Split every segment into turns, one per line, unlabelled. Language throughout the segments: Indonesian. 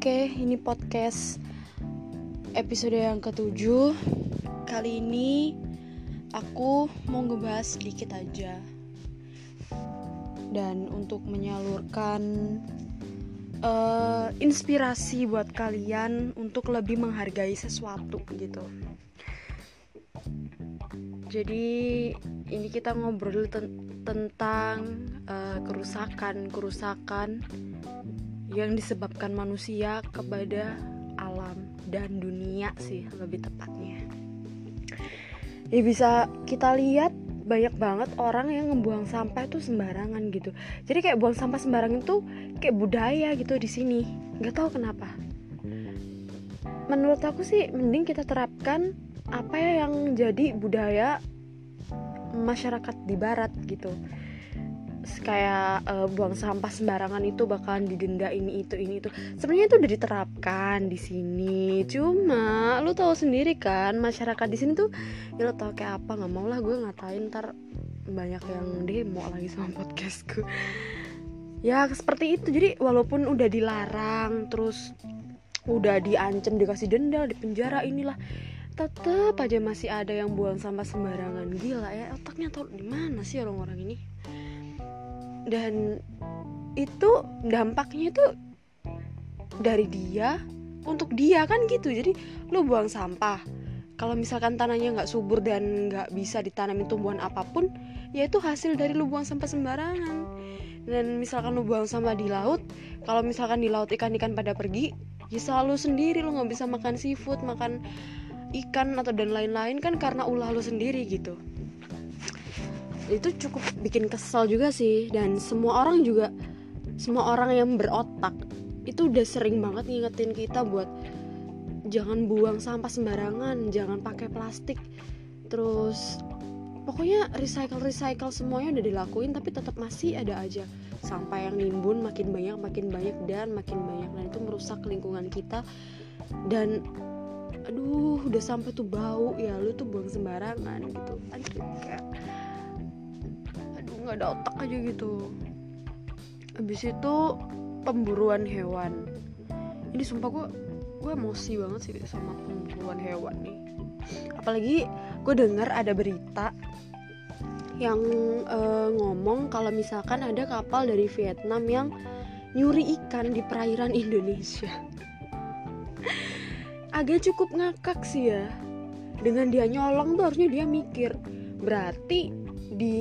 Oke, ini podcast episode yang ketujuh. Kali ini aku mau ngebahas sedikit aja. Dan untuk menyalurkan uh, inspirasi buat kalian untuk lebih menghargai sesuatu gitu. Jadi ini kita ngobrol ten tentang uh, kerusakan kerusakan yang disebabkan manusia kepada alam dan dunia sih lebih tepatnya. Ya bisa kita lihat banyak banget orang yang ngebuang sampah itu sembarangan gitu. Jadi kayak buang sampah sembarangan itu kayak budaya gitu di sini. Gak tahu kenapa. Menurut aku sih mending kita terapkan apa ya yang jadi budaya masyarakat di barat gitu kayak uh, buang sampah sembarangan itu bakalan didenda ini itu ini itu. Sebenarnya itu udah diterapkan di sini. Cuma lu tahu sendiri kan masyarakat di sini tuh ya lo tau kayak apa nggak mau lah gue ngatain ntar banyak yang demo lagi sama podcastku. Ya seperti itu. Jadi walaupun udah dilarang terus udah diancam dikasih denda di penjara inilah tetap aja masih ada yang buang sampah sembarangan. Gila ya otaknya tau di mana sih orang-orang ini dan itu dampaknya itu dari dia untuk dia kan gitu. Jadi lu buang sampah. Kalau misalkan tanahnya nggak subur dan nggak bisa ditanamin tumbuhan apa pun ya itu hasil dari lu buang sampah sembarangan. Dan misalkan lu buang sampah di laut kalau misalkan di laut ikan-ikan pada pergi ya selalu sendiri lu nggak bisa makan seafood makan ikan atau dan lain-lain kan karena ulah lo sendiri gitu itu cukup bikin kesel juga sih. Dan semua orang juga semua orang yang berotak itu udah sering banget ngingetin kita buat jangan buang sampah sembarangan jangan pakai plastik. Terus pokoknya recycle recycle semuanya udah dilakuin tapi tetap masih ada aja. Sampah yang nimbun makin banyak makin banyak dan makin banyak. Dan itu merusak lingkungan kita. Dan aduh udah sampai tuh bau. Ya lu tuh buang sembarangan gitu. Anjir kayak aduh nggak ada otak aja gitu. Habis itu pemburuan hewan. Ini sumpah gue gue emosi banget sih sama pemburuan hewan nih. Apalagi gue dengar ada berita yang uh, ngomong kalau misalkan ada kapal dari Vietnam yang nyuri ikan di perairan Indonesia. Agak cukup ngakak sih ya. Dengan dia nyolong tuh harusnya dia mikir berarti di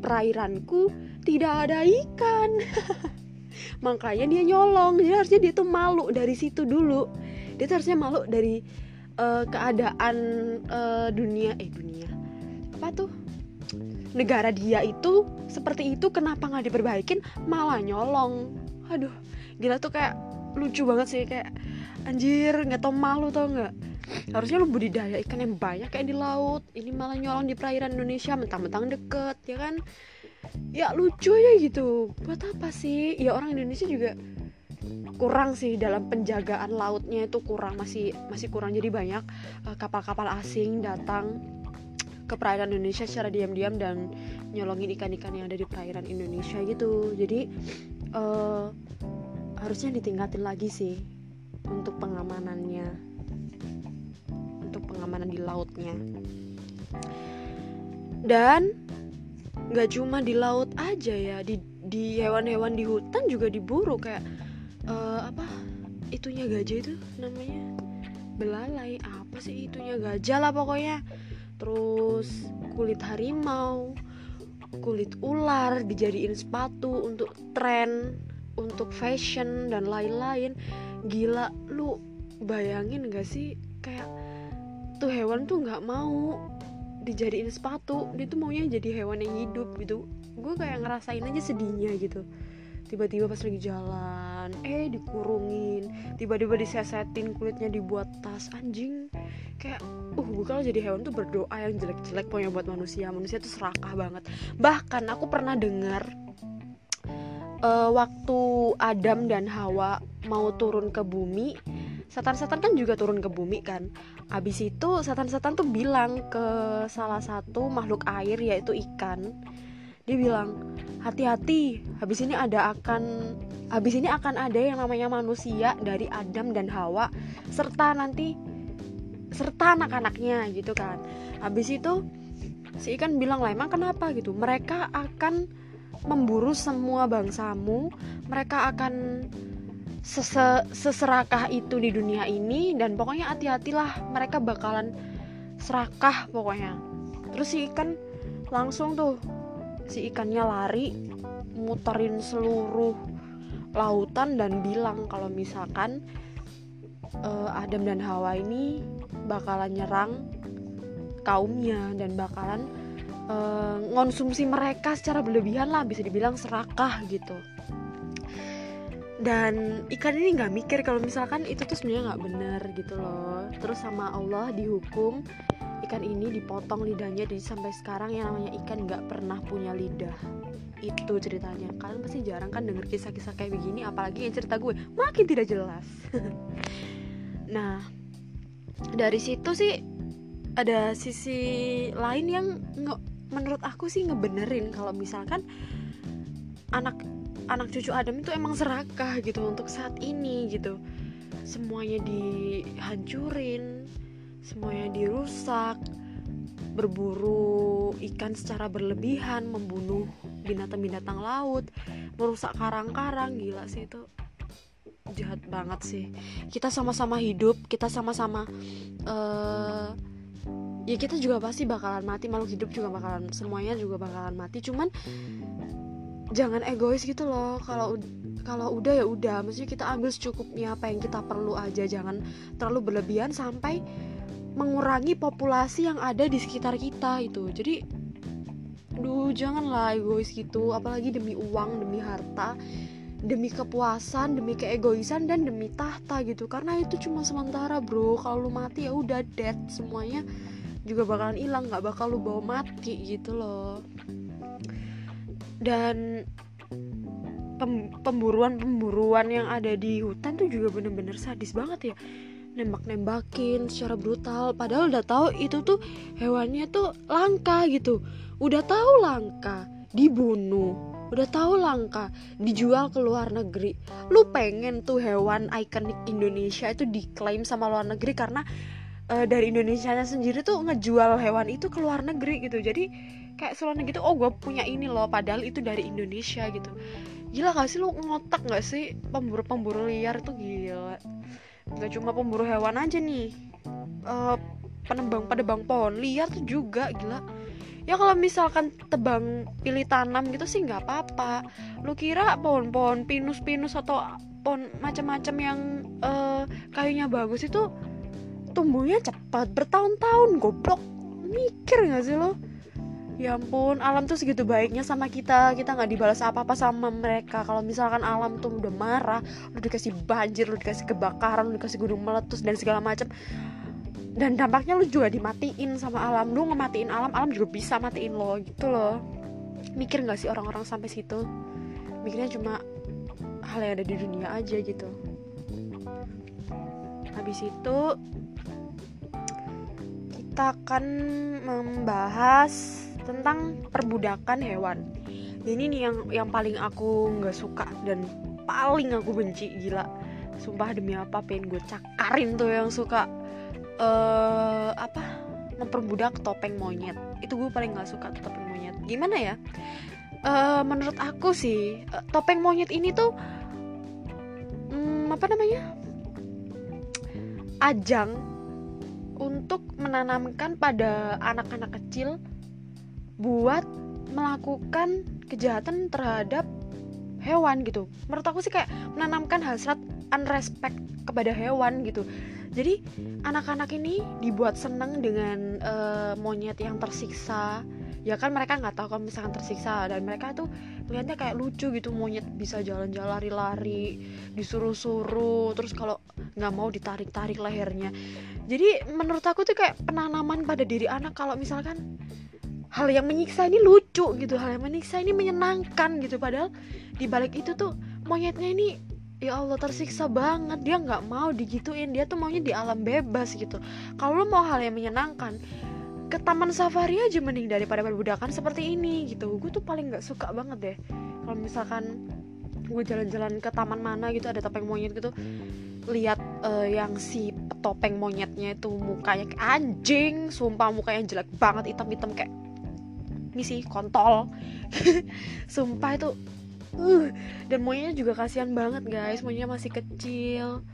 perairanku tidak ada ikan. Makanya dia nyolong. Jadi harusnya dia tuh malu dari situ dulu. Dia tuh harusnya malu dari uh, keadaan uh, dunia eh dunia. Apa tuh? Negara dia itu seperti itu kenapa nggak diperbaikin? Malah nyolong. Aduh gila tuh kayak lucu banget sih. Kayak anjir nggak tau malu tau nggak harusnya lu budidaya ikan yang banyak kayak di laut. Ini malah nyolong di perairan Indonesia mentang-mentang deket ya kan? Ya lucu aja gitu. Buat apa sih? Ya orang Indonesia juga kurang sih dalam penjagaan lautnya itu kurang masih masih kurang. Jadi banyak eh, kapal-kapal asing datang ke perairan Indonesia secara diam-diam dan nyolongin ikan-ikan yang ada di perairan Indonesia gitu. Jadi uh, harusnya ditingkatin lagi sih untuk pengamanannya pengamanan di lautnya. Dan nggak cuma di laut aja ya di di hewan-hewan di hutan juga diburu kayak uh, apa itunya gajah itu namanya? Belalai apa sih itunya? Gajah lah pokoknya. Terus kulit harimau kulit ular dijadiin sepatu untuk tren untuk fashion dan lain-lain. Gila lu bayangin gak sih? Kayak tuh hewan tuh nggak mau dijadiin sepatu. Dia tuh maunya jadi hewan yang hidup gitu. Gue kayak ngerasain aja sedihnya gitu. Tiba-tiba pas lagi jalan eh dikurungin. Tiba-tiba disesetin kulitnya dibuat tas anjing. Kayak uh gue kalau jadi hewan tuh berdoa yang jelek-jelek pokoknya buat manusia. Manusia tuh serakah banget. Bahkan aku pernah dengar uh, waktu Adam dan Hawa mau turun ke bumi setan-setan kan juga turun ke bumi kan abis itu setan-setan tuh bilang ke salah satu makhluk air yaitu ikan. Dia bilang hati-hati habis ini ada akan habis ini akan ada yang namanya manusia dari Adam dan Hawa serta nanti serta anak-anaknya gitu kan. Habis itu si ikan bilang lah emang kenapa? Gitu. Mereka akan memburu semua bangsamu mereka akan sese seserakah itu di dunia ini dan pokoknya hati-hatilah mereka bakalan serakah pokoknya. Terus si ikan langsung tuh si ikannya lari muterin seluruh lautan dan bilang kalau misalkan uh, Adam dan Hawa ini bakalan nyerang kaumnya dan bakalan uh, ngonsumsi mereka secara berlebihan lah bisa dibilang serakah gitu dan ikan ini nggak mikir kalau misalkan itu tuh sebenarnya nggak benar gitu loh. Terus sama Allah dihukum ikan ini dipotong lidahnya. Jadi sampai sekarang yang namanya ikan nggak pernah punya lidah. Itu ceritanya. Kalian pasti jarang kan denger kisah-kisah kayak begini apalagi yang cerita gue. Makin tidak jelas. Nah dari situ sih ada sisi lain yang nge, menurut aku sih ngebenerin. Kalau misalkan anak anak cucu Adam itu emang serakah gitu untuk saat ini gitu. Semuanya dihancurin semuanya dirusak berburu ikan secara berlebihan membunuh binatang-binatang laut merusak karang-karang. Gila sih itu jahat banget sih. Kita sama-sama hidup kita sama-sama uh, ya kita juga pasti bakalan mati makhluk hidup juga bakalan semuanya juga bakalan mati. Cuman jangan egois gitu loh. Kalau kalau udah ya udah. Maksudnya kita ambil secukupnya apa yang kita perlu aja. Jangan terlalu berlebihan sampai mengurangi populasi yang ada di sekitar kita itu jadi duh janganlah egois gitu. Apalagi demi uang demi harta demi kepuasan demi keegoisan dan demi tahta gitu. Karena itu cuma sementara bro. Kalau lu mati ya udah dead. Semuanya juga bakalan hilang. Nggak bakal lu bawa mati gitu loh dan pemburuan-pemburuan yang ada di hutan tuh juga bener-bener sadis banget ya. Nembak-nembakin secara brutal padahal udah tahu itu tuh hewannya tuh langka gitu. Udah tahu langka dibunuh. Udah tahu langka dijual ke luar negeri. Lu pengen tuh hewan ikonik Indonesia itu diklaim sama luar negeri karena uh, dari Indonesia sendiri tuh ngejual hewan itu ke luar negeri gitu. Jadi kayak selama gitu oh gue punya ini loh padahal itu dari Indonesia gitu. Gila gak sih lu ngotak gak sih? Pemburu-pemburu liar tuh gila. Gak cuma pemburu hewan aja nih uh, penebang penebang pohon liar tuh juga gila. Ya kalau misalkan tebang pilih tanam gitu sih nggak apa-apa. Lu kira pohon-pohon pinus-pinus atau pohon macam-macam yang uh, kayunya bagus itu tumbuhnya cepat bertahun-tahun goblok. Mikir nggak sih lo ya ampun alam tuh segitu baiknya sama kita. Kita nggak dibalas apa apa sama mereka. Kalau misalkan alam tuh udah marah lu dikasih banjir lu dikasih kebakaran lu dikasih gunung meletus dan segala macam dan dampaknya lu juga dimatiin sama alam. Lu ngematiin alam alam juga bisa matiin lo gitu loh. Mikir nggak sih orang-orang sampai situ? Mikirnya cuma hal yang ada di dunia aja gitu. Habis itu kita akan membahas tentang perbudakan hewan. Ini nih yang yang paling aku nggak suka dan paling aku benci gila. Sumpah demi apa pengen gue cakarin tuh yang suka uh, apa memperbudak topeng monyet. Itu gue paling nggak suka tuh topeng monyet. Gimana ya? Uh, menurut aku sih uh, topeng monyet ini tuh um, apa namanya? Ajang untuk menanamkan pada anak-anak kecil buat melakukan kejahatan terhadap hewan gitu. Menurut aku sih kayak menanamkan hasrat unrespect kepada hewan gitu. Jadi anak-anak ini dibuat seneng dengan uh, monyet yang tersiksa. Ya kan mereka nggak tahu kalau misalkan tersiksa dan mereka tuh melihatnya kayak lucu gitu monyet bisa jalan-jalan lari-lari disuruh-suruh terus kalau nggak mau ditarik-tarik lehernya. Jadi menurut aku tuh kayak penanaman pada diri anak kalau misalkan hal yang menyiksa ini lucu gitu hal yang menyiksa ini menyenangkan gitu. Padahal di balik itu tuh monyetnya ini ya Allah tersiksa banget. Dia nggak mau digituin dia tuh maunya di alam bebas gitu. Kalau lo mau hal yang menyenangkan ke taman safari aja mending daripada perbudakan seperti ini gitu. Gue tuh paling nggak suka banget deh kalau misalkan gue jalan-jalan ke taman mana gitu ada topeng monyet gitu lihat uh, yang si topeng monyetnya itu mukanya kayak anjing sumpah mukanya jelek banget hitam-hitam kayak ini sih kontol. Sumpah itu uh dan monyetnya juga kasihan banget guys. Monyetnya masih kecil.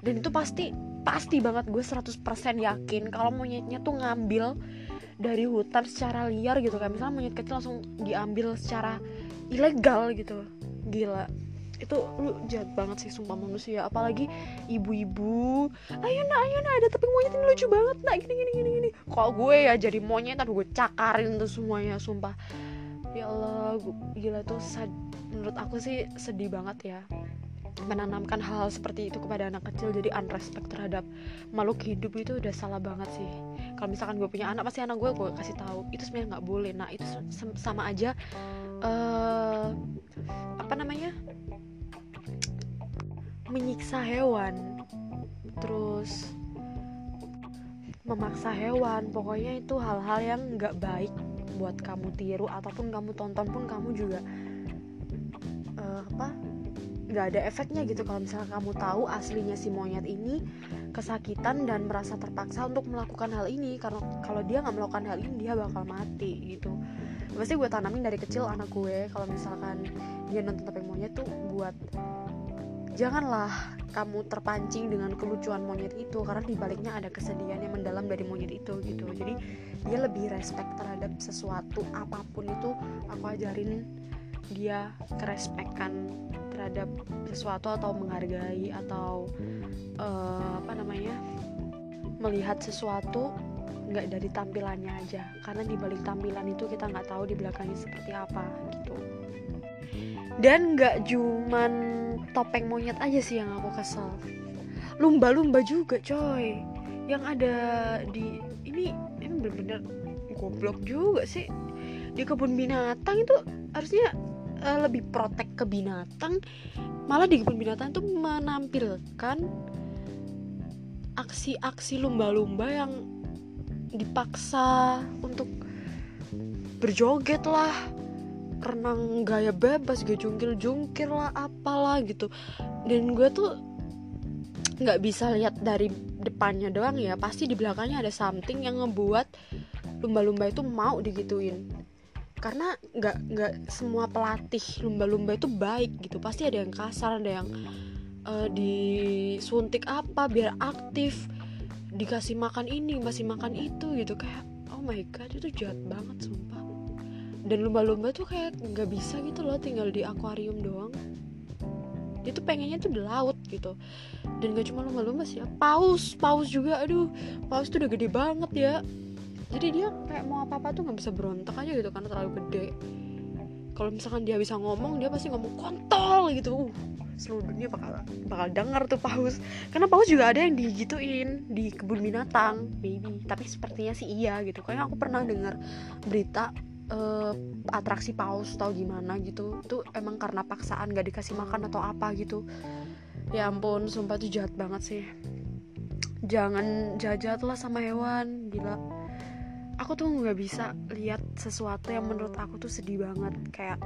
Dan itu pasti pasti banget gue 100% yakin kalau monyetnya tuh ngambil dari hutan secara liar gitu. Kan misalnya monyet kecil langsung diambil secara ilegal gitu. Gila itu lu jahat banget sih sumpah manusia. Apalagi ibu-ibu. Ayo nak ayo nak. Ada tepung monyet ini lucu banget. Nak gini gini gini gini. Kalau gue ya jadi monyet tapi gue cakarin tuh semuanya sumpah. Ya Allah gila tuh sad menurut aku sih sedih banget ya menanamkan hal seperti itu kepada anak kecil. Jadi unrespect terhadap makhluk hidup itu udah salah banget sih. Kalau misalkan gue punya anak pasti anak gue gue kasih tahu. Itu sebenarnya nggak boleh. Nah itu sama aja uh, apa namanya menyiksa hewan. Terus memaksa hewan. Pokoknya itu hal-hal yang nggak baik buat kamu tiru ataupun kamu tonton pun kamu juga uh, apa nggak ada efeknya gitu. Kalau misalnya kamu tahu aslinya si monyet ini kesakitan dan merasa terpaksa untuk melakukan hal ini karena kalau dia nggak melakukan hal ini dia bakal mati gitu. Pasti gue tanamin dari kecil anak gue. Kalau misalkan dia nonton topeng monyet tuh buat janganlah kamu terpancing dengan kelucuan monyet itu karena dibaliknya ada kesedihan yang mendalam dari monyet itu gitu. Jadi dia lebih respect terhadap sesuatu apa pun itu aku ajarin dia kerespekkan terhadap sesuatu atau menghargai atau uh, apa namanya melihat sesuatu nggak dari tampilannya aja. Karena di balik tampilan itu kita nggak tahu di belakangnya seperti apa gitu dan nggak cuman topeng monyet aja sih yang aku kesel. Lumba-lumba juga coy. Yang ada di ini ini bener-bener goblok juga sih. Di kebun binatang itu harusnya uh, lebih protek ke binatang. Malah di kebun binatang itu menampilkan aksi-aksi lumba-lumba yang dipaksa untuk berjoget lah renang gaya bebas gak jungkir jungkir lah apalah gitu. Dan gue tuh nggak bisa lihat dari depannya doang ya pasti di belakangnya ada something yang ngebuat lumba-lumba itu mau digituin. Karena nggak nggak semua pelatih lumba-lumba itu baik gitu pasti ada yang kasar ada yang uh, disuntik apa biar aktif dikasih makan ini masih makan itu gitu kayak oh my god itu jahat banget sumpah dan lumba-lumba tuh kayak nggak bisa gitu loh tinggal di akuarium doang. Dia tuh pengennya tuh di laut gitu. Dan gak cuma lumba-lumba sih ya paus paus juga. Aduh paus tuh udah gede banget ya. Jadi dia kayak mau apa-apa tuh nggak bisa berontak aja gitu karena terlalu gede. Kalau misalkan dia bisa ngomong dia pasti ngomong kontol! gitu. Uh, seluruh dunia bakal bakal dengar tuh paus. Karena paus juga ada yang digituin di kebun binatang maybe. Tapi sepertinya sih iya gitu. Kayak aku pernah dengar berita uh, atraksi paus tau gimana gitu itu emang karena paksaan gak dikasih makan atau apa gitu. Ya ampun sumpah itu jahat banget sih. Jangan jahat lah sama hewan gila. Aku tuh nggak bisa lihat sesuatu yang menurut aku tuh sedih banget kayak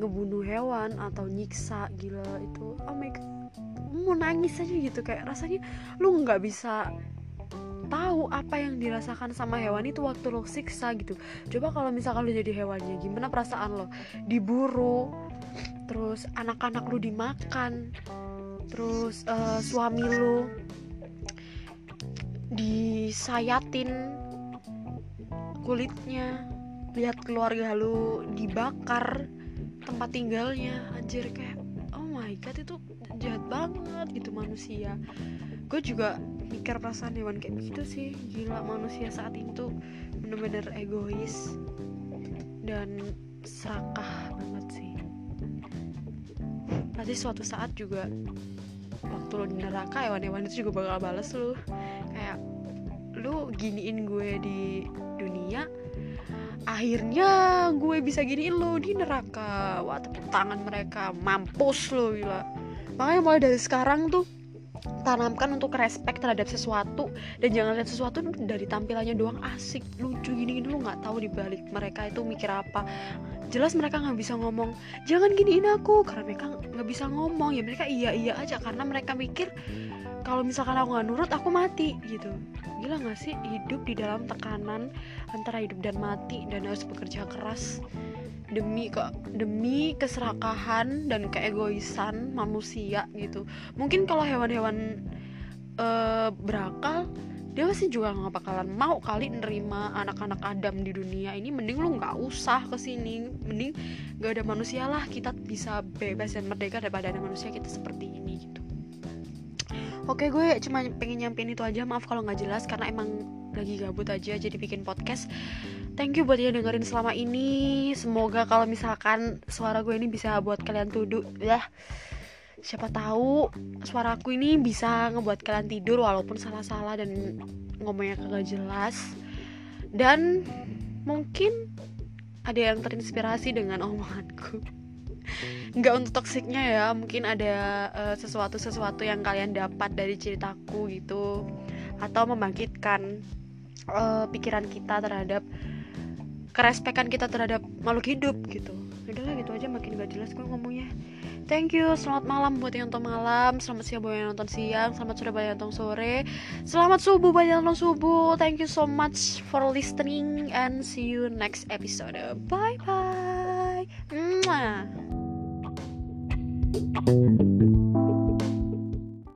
ngebunuh hewan atau nyiksa gila itu oh my god. Mau nangis aja gitu kayak rasanya lu nggak bisa tahu apa yang dirasakan sama hewan itu waktu lo siksa gitu. Coba kalau misalkan lo jadi hewannya gimana perasaan lo? Diburu terus anak-anak lo dimakan terus uh, suami lo disayatin kulitnya. Lihat keluarga lo dibakar tempat tinggalnya anjir kayak oh my god itu jahat banget gitu manusia. Gue juga mikir perasaan hewan kayak begitu sih. Gila manusia saat itu bener-bener egois dan serakah banget sih. Pasti suatu saat juga waktu lo di neraka hewan-hewan itu juga bakal balas lo kayak lu giniin gue di dunia akhirnya gue bisa giniin lo di neraka. Wah tepuk tangan mereka mampus lo gila. Makanya mulai dari sekarang tuh tanamkan untuk respect terhadap sesuatu dan jangan lihat sesuatu dari tampilannya doang asik lucu gini gini lu nggak tahu di balik mereka itu mikir apa. Jelas mereka nggak bisa ngomong jangan giniin aku karena mereka nggak bisa ngomong. Ya mereka iya iya aja karena mereka mikir kalau misalkan aku nggak nurut aku mati gitu. Gila nggak sih? Hidup di dalam tekanan antara hidup dan mati dan harus bekerja keras demi kok demi keserakahan dan keegoisan manusia gitu. Mungkin kalau hewan-hewan uh, berakal dia pasti juga nggak bakalan mau kali nerima anak-anak Adam di dunia ini. Mending lu nggak usah ke sini mending gak ada manusia lah. Kita bisa bebas dan merdeka daripada ada manusia kita seperti ini gitu. Oke gue cuma pengen nyampein itu aja. Maaf kalau nggak jelas karena emang lagi gabut aja jadi bikin podcast. Thank you buat yang dengerin selama ini. Semoga kalau misalkan suara gue ini bisa buat kalian tuduh ya. Siapa tahu suaraku ini bisa ngebuat kalian tidur walaupun salah-salah dan ngomongnya kagak jelas. Dan mungkin ada yang terinspirasi dengan omonganku. Nggak untuk toksiknya ya mungkin ada uh, sesuatu sesuatu yang kalian dapat dari ceritaku gitu. Atau membangkitkan uh, pikiran kita terhadap kerespekan kita terhadap makhluk hidup gitu. Udahlah gitu aja makin gak jelas gue ngomongnya. Thank you selamat malam buat yang nonton malam selamat siang buat yang nonton siang selamat sore buat yang nonton sore selamat subuh buat yang nonton subuh thank you so much for listening and see you next episode. Bye bye Mwah.